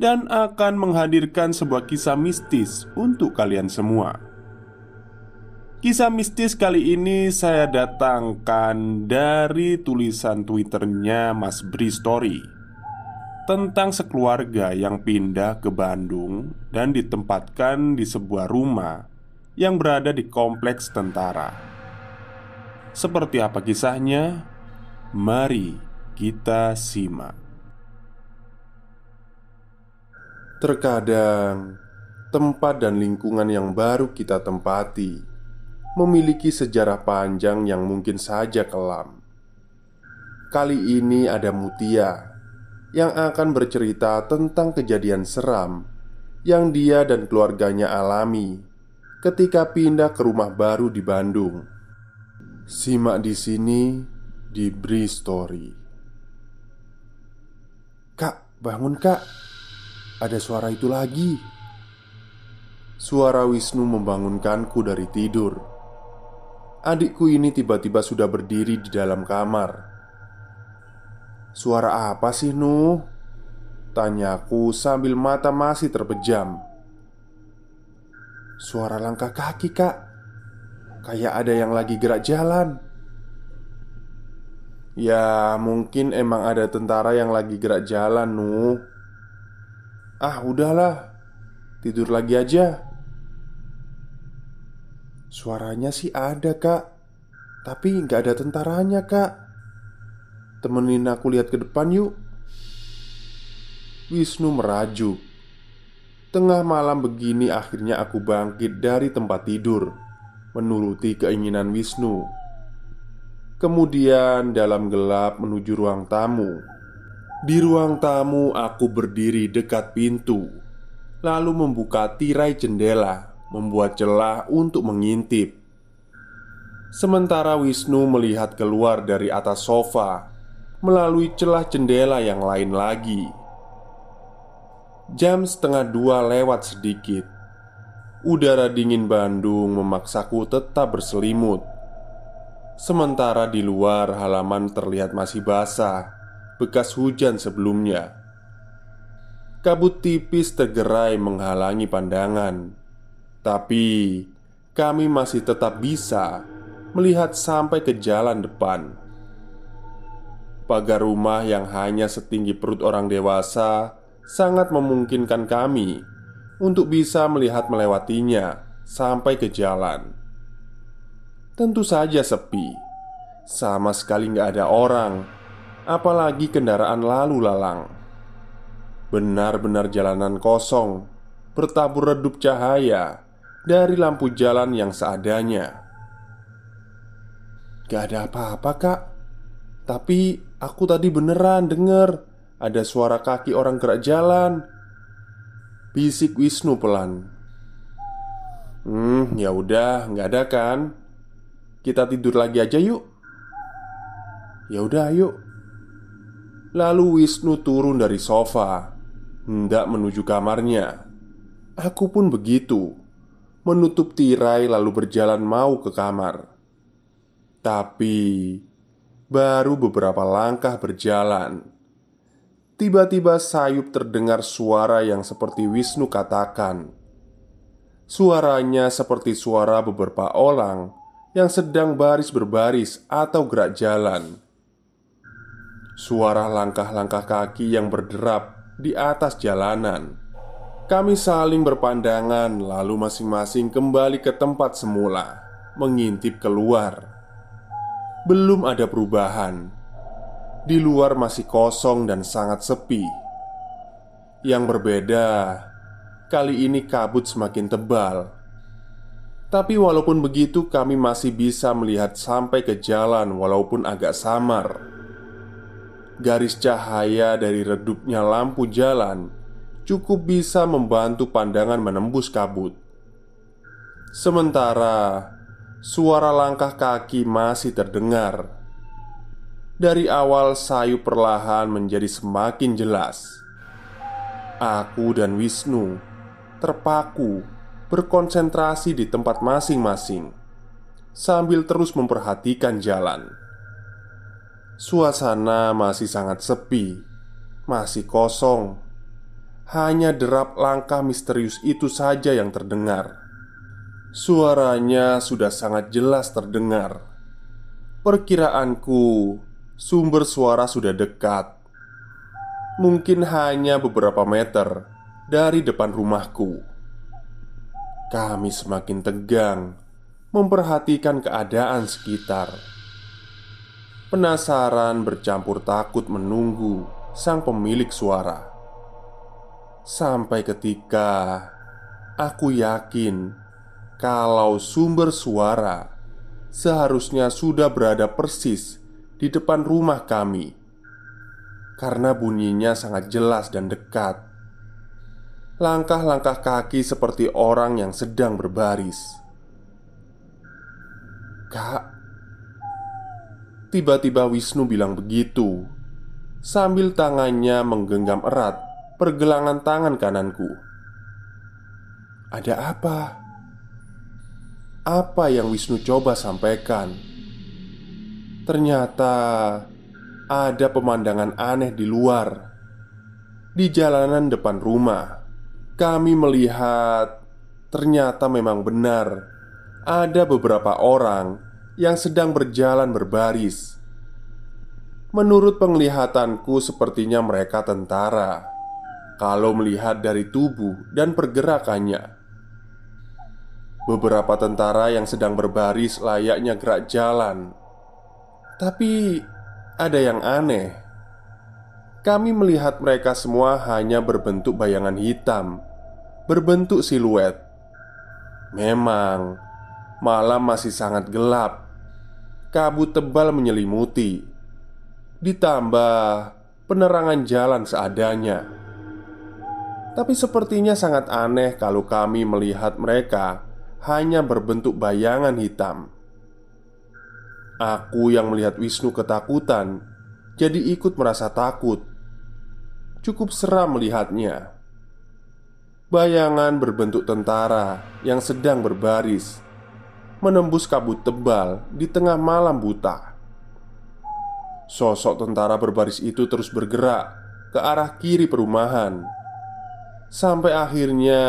dan akan menghadirkan sebuah kisah mistis untuk kalian semua. Kisah mistis kali ini saya datangkan dari tulisan Twitternya Mas Bri Story tentang sekeluarga yang pindah ke Bandung dan ditempatkan di sebuah rumah yang berada di kompleks tentara. Seperti apa kisahnya? Mari kita simak. Terkadang tempat dan lingkungan yang baru kita tempati memiliki sejarah panjang yang mungkin saja kelam. Kali ini ada Mutia yang akan bercerita tentang kejadian seram yang dia dan keluarganya alami ketika pindah ke rumah baru di Bandung. Simak di sini di Bri Story. Kak, bangun kak ada suara itu lagi. Suara Wisnu membangunkanku dari tidur. Adikku ini tiba-tiba sudah berdiri di dalam kamar. "Suara apa sih, Nuh?" tanyaku sambil mata masih terpejam. "Suara langkah kaki, Kak. Kayak ada yang lagi gerak jalan." Ya, mungkin emang ada tentara yang lagi gerak jalan, Nuh. Ah udahlah. Tidur lagi aja. Suaranya sih ada kak. Tapi nggak ada tentaranya kak. Temenin aku lihat ke depan yuk. Wisnu merajuk Tengah malam begini akhirnya aku bangkit dari tempat tidur Menuruti keinginan Wisnu. Kemudian dalam gelap menuju ruang tamu di ruang tamu, aku berdiri dekat pintu, lalu membuka tirai jendela, membuat celah untuk mengintip. Sementara Wisnu melihat keluar dari atas sofa melalui celah jendela yang lain lagi. Jam setengah dua lewat sedikit. Udara dingin Bandung memaksaku tetap berselimut. Sementara di luar halaman terlihat masih basah bekas hujan sebelumnya. Kabut tipis tergerai menghalangi pandangan, tapi kami masih tetap bisa melihat sampai ke jalan depan. Pagar rumah yang hanya setinggi perut orang dewasa sangat memungkinkan kami untuk bisa melihat melewatinya sampai ke jalan. Tentu saja sepi, sama sekali nggak ada orang apalagi kendaraan lalu lalang. Benar-benar jalanan kosong, bertabur redup cahaya dari lampu jalan yang seadanya. Gak ada apa-apa, Kak. Tapi aku tadi beneran denger ada suara kaki orang gerak jalan. Bisik Wisnu pelan. Hmm, ya udah, nggak ada kan? Kita tidur lagi aja yuk. Ya udah, yuk. Lalu Wisnu turun dari sofa, hendak menuju kamarnya. Aku pun begitu, menutup tirai lalu berjalan mau ke kamar. Tapi baru beberapa langkah berjalan, tiba-tiba sayup terdengar suara yang seperti Wisnu katakan. Suaranya seperti suara beberapa orang yang sedang baris berbaris atau gerak jalan. Suara langkah-langkah kaki yang berderap di atas jalanan. Kami saling berpandangan, lalu masing-masing kembali ke tempat semula, mengintip keluar. Belum ada perubahan. Di luar masih kosong dan sangat sepi. Yang berbeda, kali ini kabut semakin tebal. Tapi walaupun begitu, kami masih bisa melihat sampai ke jalan, walaupun agak samar. Garis cahaya dari redupnya lampu jalan cukup bisa membantu pandangan menembus kabut. Sementara suara langkah kaki masih terdengar. Dari awal sayu perlahan menjadi semakin jelas. Aku dan Wisnu terpaku berkonsentrasi di tempat masing-masing sambil terus memperhatikan jalan. Suasana masih sangat sepi, masih kosong. Hanya derap langkah misterius itu saja yang terdengar. Suaranya sudah sangat jelas terdengar. Perkiraanku, sumber suara sudah dekat. Mungkin hanya beberapa meter dari depan rumahku. Kami semakin tegang memperhatikan keadaan sekitar. Penasaran bercampur takut menunggu sang pemilik suara. Sampai ketika aku yakin kalau sumber suara seharusnya sudah berada persis di depan rumah kami. Karena bunyinya sangat jelas dan dekat. Langkah-langkah kaki seperti orang yang sedang berbaris. Kak, Tiba-tiba Wisnu bilang begitu Sambil tangannya menggenggam erat pergelangan tangan kananku Ada apa? Apa yang Wisnu coba sampaikan? Ternyata ada pemandangan aneh di luar Di jalanan depan rumah Kami melihat Ternyata memang benar Ada beberapa orang yang sedang berjalan berbaris. Menurut penglihatanku, sepertinya mereka tentara. Kalau melihat dari tubuh dan pergerakannya, beberapa tentara yang sedang berbaris layaknya gerak jalan, tapi ada yang aneh. Kami melihat mereka semua hanya berbentuk bayangan hitam, berbentuk siluet. Memang malam masih sangat gelap kabut tebal menyelimuti, ditambah penerangan jalan seadanya. Tapi sepertinya sangat aneh kalau kami melihat mereka hanya berbentuk bayangan hitam. Aku yang melihat Wisnu ketakutan, jadi ikut merasa takut. Cukup seram melihatnya. Bayangan berbentuk tentara yang sedang berbaris menembus kabut tebal di tengah malam buta. Sosok tentara berbaris itu terus bergerak ke arah kiri perumahan, sampai akhirnya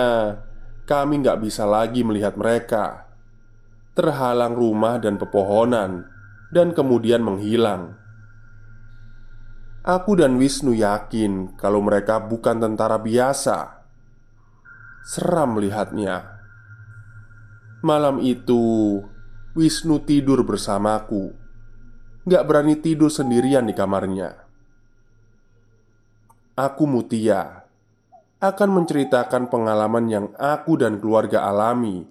kami nggak bisa lagi melihat mereka. Terhalang rumah dan pepohonan, dan kemudian menghilang. Aku dan Wisnu yakin kalau mereka bukan tentara biasa. Seram melihatnya. Malam itu, Wisnu tidur bersamaku. Gak berani tidur sendirian di kamarnya. Aku Mutia akan menceritakan pengalaman yang aku dan keluarga alami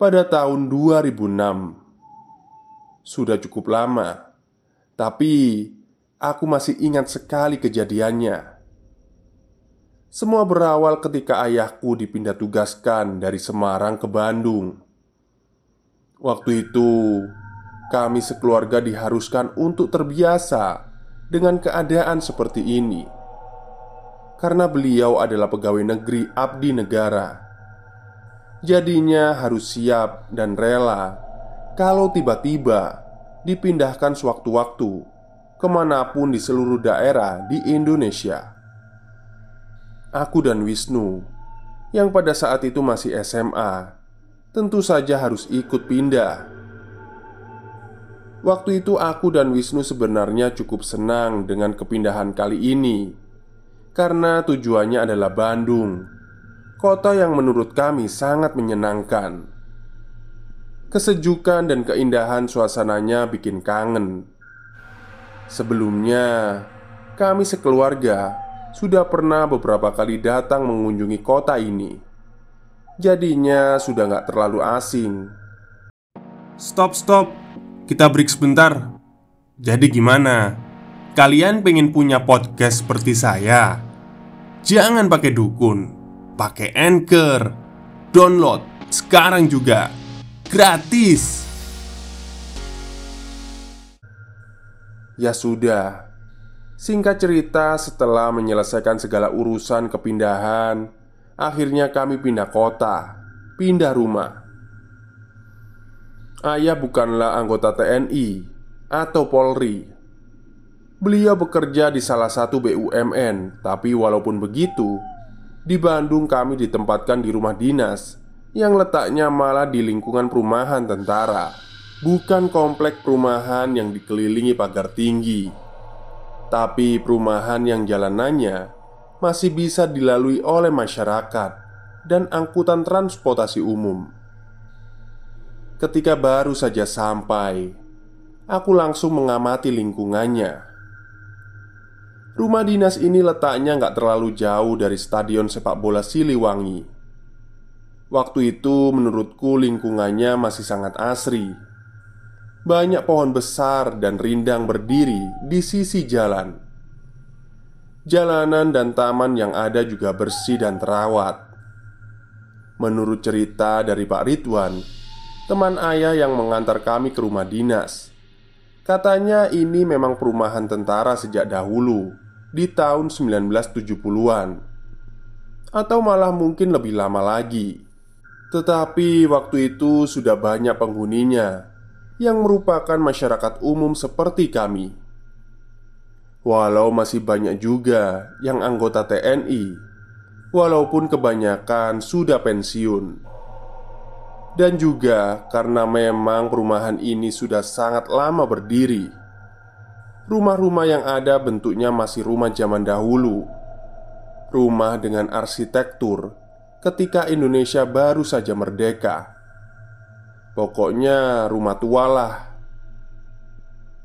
pada tahun 2006. Sudah cukup lama, tapi aku masih ingat sekali kejadiannya. Semua berawal ketika ayahku dipindah tugaskan dari Semarang ke Bandung. Waktu itu, kami sekeluarga diharuskan untuk terbiasa dengan keadaan seperti ini karena beliau adalah pegawai negeri abdi negara. Jadinya harus siap dan rela kalau tiba-tiba dipindahkan sewaktu-waktu ke mana pun di seluruh daerah di Indonesia. Aku dan Wisnu yang pada saat itu masih SMA tentu saja harus ikut pindah. Waktu itu aku dan Wisnu sebenarnya cukup senang dengan kepindahan kali ini Karena tujuannya adalah Bandung Kota yang menurut kami sangat menyenangkan. Kesejukan dan keindahan suasananya bikin kangen. Sebelumnya, kami sekeluarga sudah pernah beberapa kali datang mengunjungi kota ini Jadinya sudah nggak terlalu asing Stop, stop. Kita break sebentar. Jadi gimana? Kalian pengen punya podcast seperti saya? Jangan pakai dukun, pakai Anchor. Download sekarang juga. Gratis. Ya sudah Singkat cerita setelah menyelesaikan segala urusan kepindahan Akhirnya kami pindah kota Pindah rumah. Ayah bukanlah anggota TNI atau Polri. Beliau bekerja di salah satu BUMN Tapi walaupun begitu Di Bandung kami ditempatkan di rumah dinas Yang letaknya malah di lingkungan perumahan tentara Bukan komplek perumahan yang dikelilingi pagar tinggi. Tapi perumahan yang jalanannya Masih bisa dilalui oleh masyarakat Dan angkutan transportasi umum. Ketika baru saja sampai Aku langsung mengamati lingkungannya. Rumah dinas ini letaknya nggak terlalu jauh dari stadion sepak bola Siliwangi. Waktu itu menurutku lingkungannya masih sangat asri. Banyak pohon besar dan rindang berdiri di sisi jalan. Jalanan dan taman yang ada juga bersih dan terawat. Menurut cerita dari Pak Ridwan, teman ayah yang mengantar kami ke rumah dinas, katanya ini memang perumahan tentara sejak dahulu di tahun 1970-an atau malah mungkin lebih lama lagi. Tetapi waktu itu sudah banyak penghuninya yang merupakan masyarakat umum seperti kami. Walau masih banyak juga yang anggota TNI, walaupun kebanyakan sudah pensiun, dan juga karena memang perumahan ini sudah sangat lama berdiri. Rumah-rumah yang ada bentuknya masih rumah zaman dahulu, rumah dengan arsitektur ketika Indonesia baru saja merdeka. Pokoknya rumah tua lah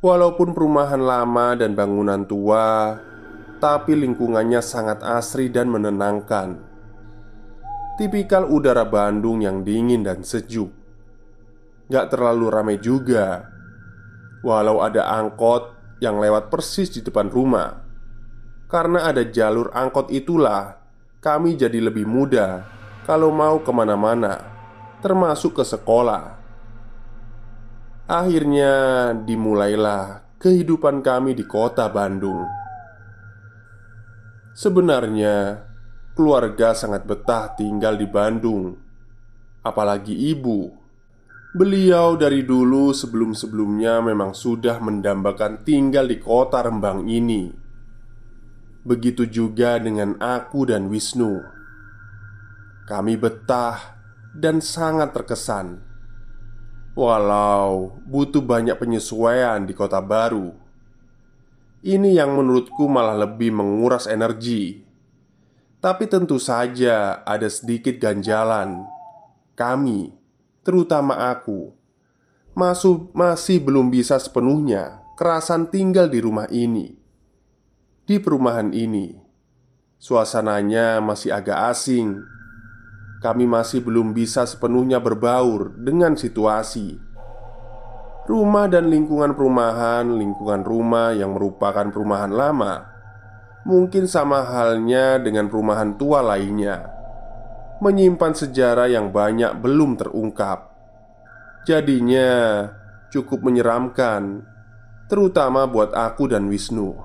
Walaupun perumahan lama dan bangunan tua Tapi lingkungannya sangat asri dan menenangkan. Tipikal udara Bandung yang dingin dan sejuk. Gak terlalu ramai juga. Walau ada angkot yang lewat persis di depan rumah. Karena ada jalur angkot itulah Kami jadi lebih mudah Kalau mau ke mana-mana Termasuk ke sekolah Akhirnya dimulailah kehidupan kami di kota Bandung. Sebenarnya, keluarga sangat betah tinggal di Bandung, apalagi ibu. Beliau dari dulu sebelum-sebelumnya memang sudah mendambakan tinggal di kota Rembang ini. Begitu juga dengan aku dan Wisnu. Kami betah dan sangat terkesan Walau butuh banyak penyesuaian di kota baru. Ini yang menurutku malah lebih menguras energi. Tapi tentu saja ada sedikit ganjalan. Kami, terutama aku masuk, Masih belum bisa sepenuhnya kerasan tinggal di rumah ini. Di perumahan ini Suasananya masih agak asing kami masih belum bisa sepenuhnya berbaur dengan situasi. Rumah dan lingkungan perumahan, lingkungan rumah yang merupakan perumahan lama, mungkin sama halnya dengan perumahan tua lainnya, menyimpan sejarah yang banyak belum terungkap. Jadinya cukup menyeramkan, terutama buat aku dan Wisnu.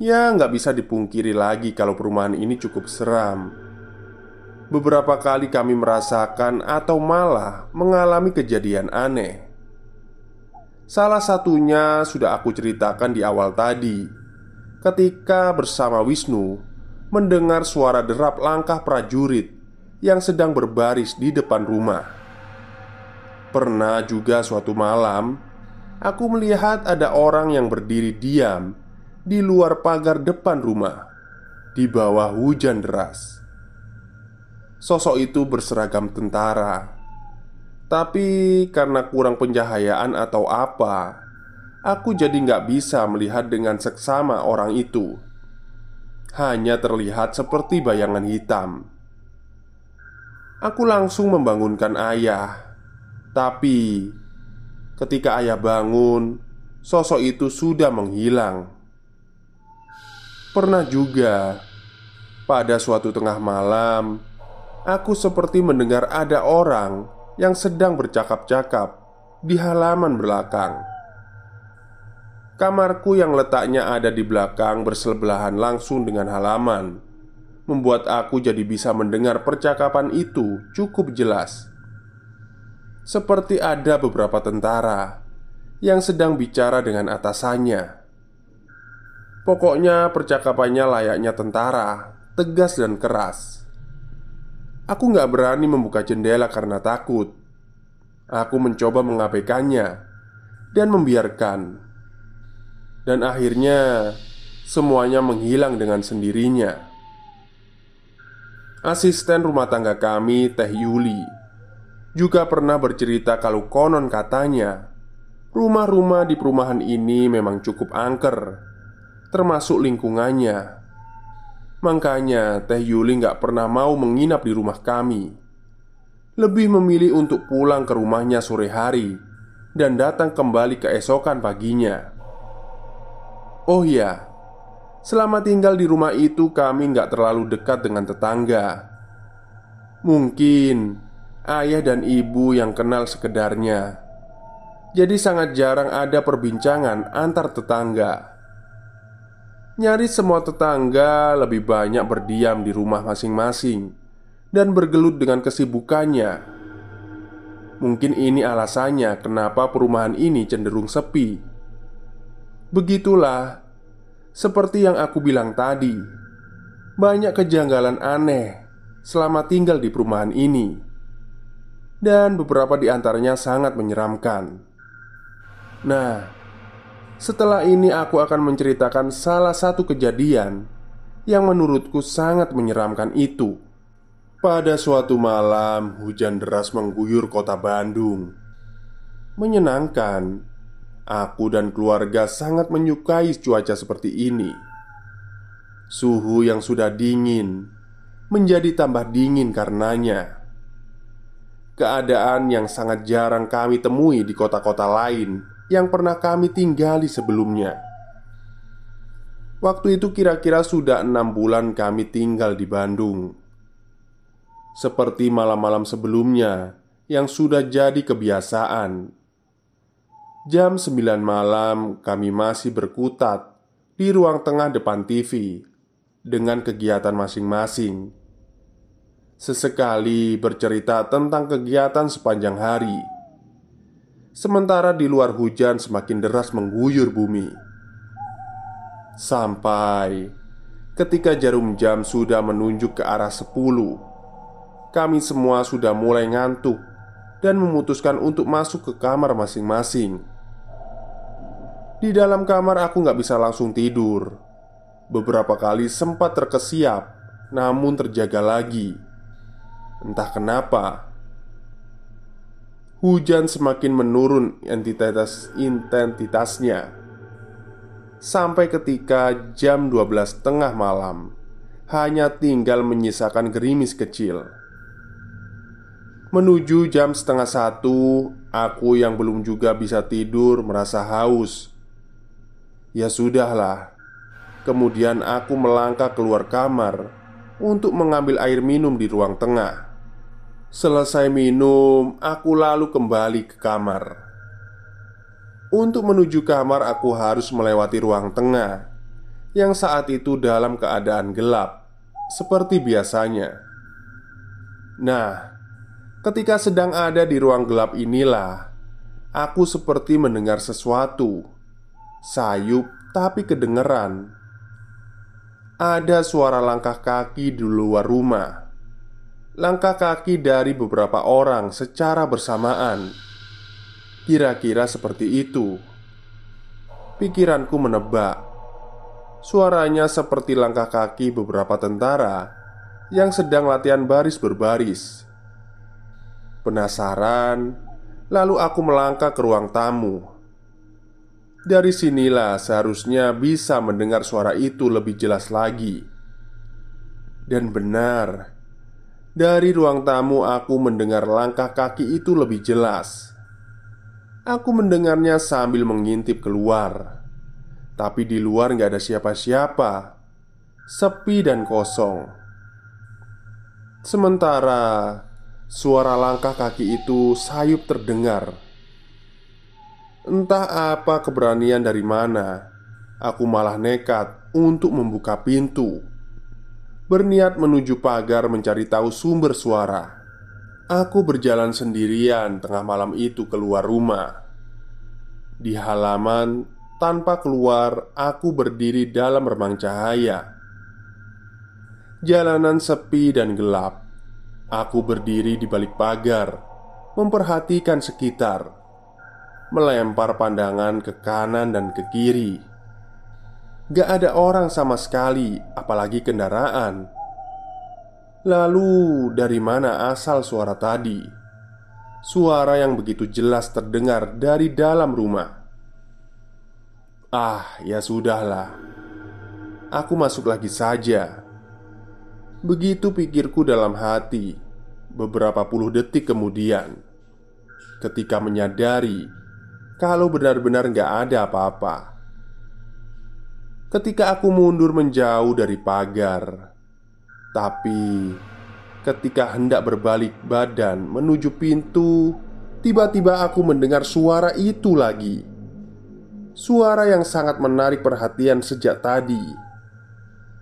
Ya, nggak bisa dipungkiri lagi kalau perumahan ini cukup seram. Beberapa kali kami merasakan atau malah mengalami kejadian aneh. Salah satunya sudah aku ceritakan di awal tadi, ketika bersama Wisnu mendengar suara derap langkah prajurit yang sedang berbaris di depan rumah. Pernah juga suatu malam, aku melihat ada orang yang berdiri diam di luar pagar depan rumah di bawah hujan deras. Sosok itu berseragam tentara, tapi karena kurang pencahayaan atau apa, aku jadi nggak bisa melihat dengan seksama orang itu. Hanya terlihat seperti bayangan hitam. Aku langsung membangunkan ayah, tapi ketika ayah bangun, sosok itu sudah menghilang. Pernah juga pada suatu tengah malam, aku seperti mendengar ada orang yang sedang bercakap-cakap di halaman belakang. Kamarku yang letaknya ada di belakang bersebelahan langsung dengan halaman, membuat aku jadi bisa mendengar percakapan itu cukup jelas. Seperti ada beberapa tentara yang sedang bicara dengan atasannya. Pokoknya percakapannya layaknya tentara, tegas dan keras. Aku nggak berani membuka jendela karena takut. Aku mencoba mengabaikannya dan membiarkan. Dan akhirnya semuanya menghilang dengan sendirinya. Asisten rumah tangga kami, Teh Yuli, juga pernah bercerita kalau konon katanya rumah-rumah di perumahan ini memang cukup angker termasuk lingkungannya. Makanya Teh Yuli nggak pernah mau menginap di rumah kami. Lebih memilih untuk pulang ke rumahnya sore hari dan datang kembali keesokan paginya. Oh iya, selama tinggal di rumah itu kami nggak terlalu dekat dengan tetangga. Mungkin ayah dan ibu yang kenal sekedarnya. Jadi sangat jarang ada perbincangan antar tetangga. Nyaris semua tetangga lebih banyak berdiam di rumah masing-masing dan bergelut dengan kesibukannya. Mungkin ini alasannya kenapa perumahan ini cenderung sepi. Begitulah, seperti yang aku bilang tadi, banyak kejanggalan aneh selama tinggal di perumahan ini, dan beberapa di antaranya sangat menyeramkan. Nah, setelah ini aku akan menceritakan salah satu kejadian yang menurutku sangat menyeramkan itu. Pada suatu malam, hujan deras mengguyur kota Bandung. Menyenangkan, aku dan keluarga sangat menyukai cuaca seperti ini. Suhu yang sudah dingin menjadi tambah dingin karenanya. Keadaan yang sangat jarang kami temui di kota-kota lain yang pernah kami tinggali sebelumnya. Waktu itu kira-kira sudah enam bulan kami tinggal di Bandung. Seperti malam-malam sebelumnya yang sudah jadi kebiasaan. Jam 9 malam kami masih berkutat di ruang tengah depan TV dengan kegiatan masing-masing. Sesekali bercerita tentang kegiatan sepanjang hari Sementara di luar hujan semakin deras mengguyur bumi. Sampai ketika jarum jam sudah menunjuk ke arah 10 Kami semua sudah mulai ngantuk Dan memutuskan untuk masuk ke kamar masing-masing. Di dalam kamar aku nggak bisa langsung tidur. Beberapa kali sempat terkesiap Namun terjaga lagi. Entah kenapa Hujan semakin menurun entitas intensitasnya. Sampai ketika jam 12 tengah malam Hanya tinggal menyisakan gerimis kecil. Menuju jam setengah satu Aku yang belum juga bisa tidur merasa haus. Ya sudahlah. Kemudian aku melangkah keluar kamar Untuk mengambil air minum di ruang tengah Selesai minum, aku lalu kembali ke kamar. Untuk menuju kamar, aku harus melewati ruang tengah, yang saat itu dalam keadaan gelap, seperti biasanya. Nah, ketika sedang ada di ruang gelap inilah aku seperti mendengar sesuatu sayup tapi kedengeran. Ada suara langkah kaki di luar rumah. Langkah kaki dari beberapa orang secara bersamaan. Kira-kira seperti itu. Pikiranku menebak. Suaranya seperti langkah kaki beberapa tentara yang sedang latihan baris berbaris. Penasaran, lalu aku melangkah ke ruang tamu. Dari sinilah seharusnya bisa mendengar suara itu lebih jelas lagi. Dan benar, dari ruang tamu aku mendengar langkah kaki itu lebih jelas. Aku mendengarnya sambil mengintip keluar. Tapi di luar nggak ada siapa-siapa. Sepi dan kosong. Sementara Suara langkah kaki itu sayup terdengar. Entah apa keberanian dari mana Aku malah nekat untuk membuka pintu Berniat menuju pagar mencari tahu sumber suara Aku berjalan sendirian tengah malam itu keluar rumah. Di halaman, tanpa keluar, aku berdiri dalam remang cahaya. Jalanan sepi dan gelap. Aku berdiri di balik pagar, memperhatikan sekitar, melempar pandangan ke kanan dan ke kiri. Gak ada orang sama sekali, apalagi kendaraan. Lalu, dari mana asal suara tadi? Suara yang begitu jelas terdengar dari dalam rumah. Ah, ya sudahlah. Aku masuk lagi saja. Begitu pikirku dalam hati. Beberapa puluh detik kemudian, ketika menyadari kalau benar-benar gak ada apa-apa. Ketika aku mundur menjauh dari pagar, tapi ketika hendak berbalik badan menuju pintu, tiba-tiba aku mendengar suara itu lagi. Suara yang sangat menarik perhatian sejak tadi.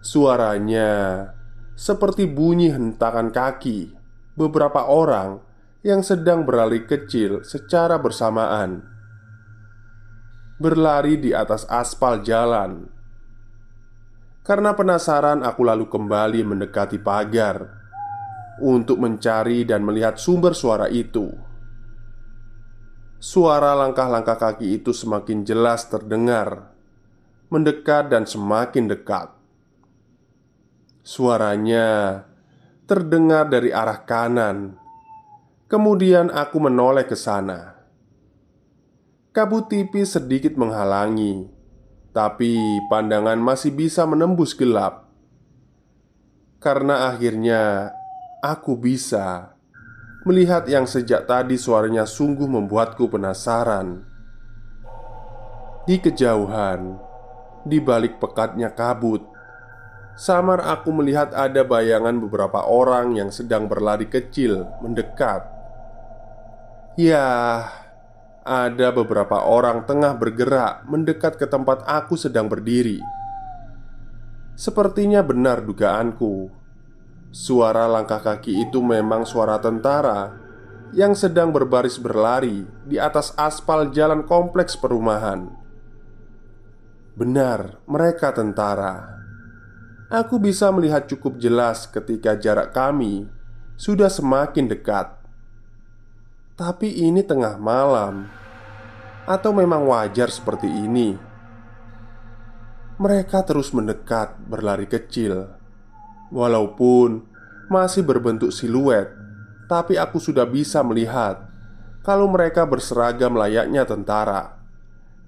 Suaranya seperti bunyi hentakan kaki beberapa orang yang sedang berlari kecil secara bersamaan. Berlari di atas aspal jalan karena penasaran, aku lalu kembali mendekati pagar untuk mencari dan melihat sumber suara itu. Suara langkah-langkah kaki itu semakin jelas terdengar, mendekat dan semakin dekat. Suaranya terdengar dari arah kanan. Kemudian aku menoleh ke sana. Kabut tipis sedikit menghalangi tapi pandangan masih bisa menembus gelap. Karena akhirnya aku bisa Melihat yang sejak tadi suaranya sungguh membuatku penasaran. Di kejauhan Di balik pekatnya kabut Samar aku melihat ada bayangan beberapa orang yang sedang berlari kecil mendekat. Ya, ada beberapa orang tengah bergerak mendekat ke tempat aku sedang berdiri. Sepertinya benar dugaanku. Suara langkah kaki itu memang suara tentara yang sedang berbaris berlari di atas aspal jalan kompleks perumahan. Benar, mereka tentara. Aku bisa melihat cukup jelas ketika jarak kami sudah semakin dekat. Tapi ini tengah malam. Atau memang wajar seperti ini? Mereka terus mendekat berlari kecil. Walaupun masih berbentuk siluet Tapi aku sudah bisa melihat Kalau mereka berseragam layaknya tentara.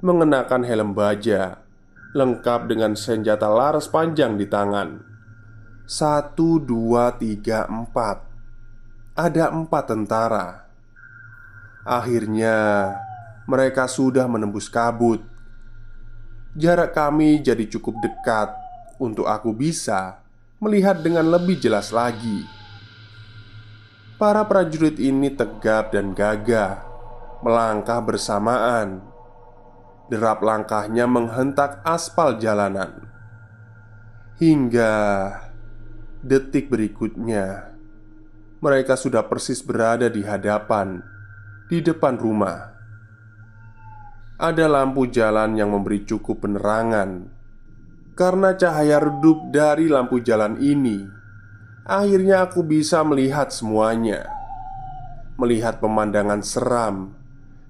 Mengenakan helm baja Lengkap dengan senjata laras panjang di tangan. Satu, dua, tiga, empat. Ada empat tentara Akhirnya, mereka sudah menembus kabut. Jarak kami jadi cukup dekat untuk aku bisa melihat dengan lebih jelas lagi. Para prajurit ini tegap dan gagah, melangkah bersamaan. Derap langkahnya menghentak aspal jalanan. Hingga detik berikutnya, mereka sudah persis berada di hadapan, di depan rumah. Ada lampu jalan yang memberi cukup penerangan. Karena cahaya redup dari lampu jalan ini, akhirnya aku bisa melihat semuanya. Melihat pemandangan seram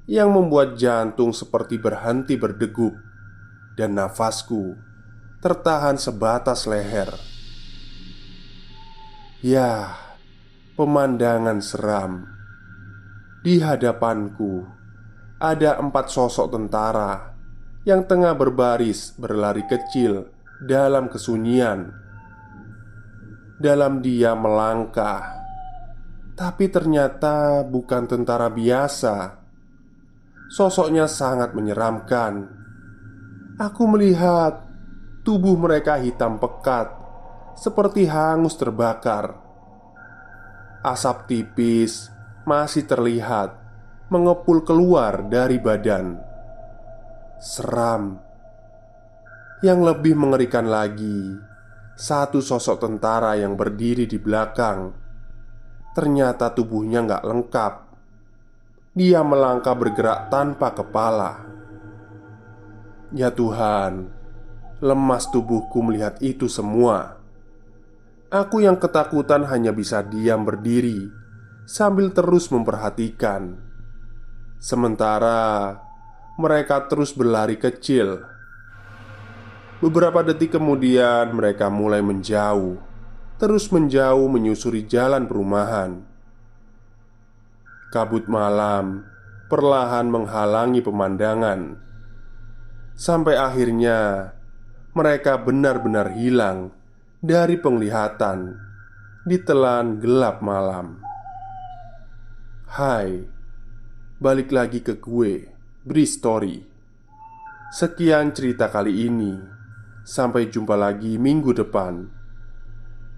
yang membuat jantung seperti berhenti berdegup dan nafasku tertahan sebatas leher. Ya, pemandangan seram di hadapanku ada empat sosok tentara yang tengah berbaris berlari kecil dalam kesunyian. Dalam dia melangkah, tapi ternyata bukan tentara biasa. Sosoknya sangat menyeramkan. Aku melihat tubuh mereka hitam pekat, seperti hangus terbakar. Asap tipis masih terlihat mengepul keluar dari badan. Seram. Yang lebih mengerikan lagi, satu sosok tentara yang berdiri di belakang. Ternyata tubuhnya nggak lengkap. Dia melangkah bergerak tanpa kepala. Ya Tuhan, lemas tubuhku melihat itu semua. Aku yang ketakutan hanya bisa diam berdiri sambil terus memperhatikan. Sementara mereka terus berlari kecil. Beberapa detik kemudian, mereka mulai menjauh, terus menjauh menyusuri jalan perumahan. Kabut malam perlahan menghalangi pemandangan, sampai akhirnya mereka benar-benar hilang dari penglihatan di telan gelap malam. Hai, balik lagi ke gue, Bri Story. Sekian cerita kali ini. Sampai jumpa lagi minggu depan.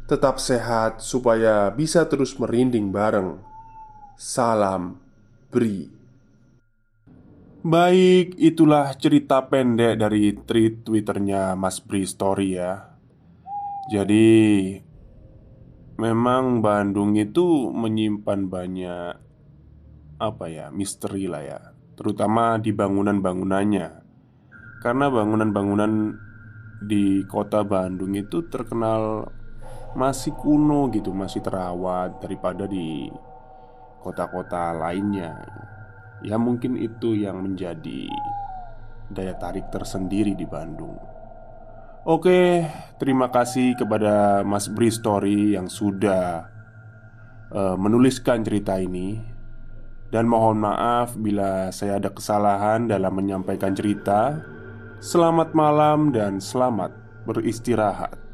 Tetap sehat supaya bisa terus merinding bareng. Salam Bri. Baik, itulah cerita pendek dari tweet Twitternya Mas Bri Story ya. Jadi, memang Bandung itu menyimpan banyak apa ya misteri lah ya, terutama di bangunan-bangunannya. Karena bangunan-bangunan di kota Bandung itu terkenal masih kuno gitu, masih terawat daripada di kota-kota lainnya. Ya mungkin itu yang menjadi daya tarik tersendiri di Bandung Oke, terima kasih kepada Mas Bri Story yang sudah uh, menuliskan cerita ini Dan mohon maaf bila saya ada kesalahan dalam menyampaikan cerita. Selamat malam dan selamat beristirahat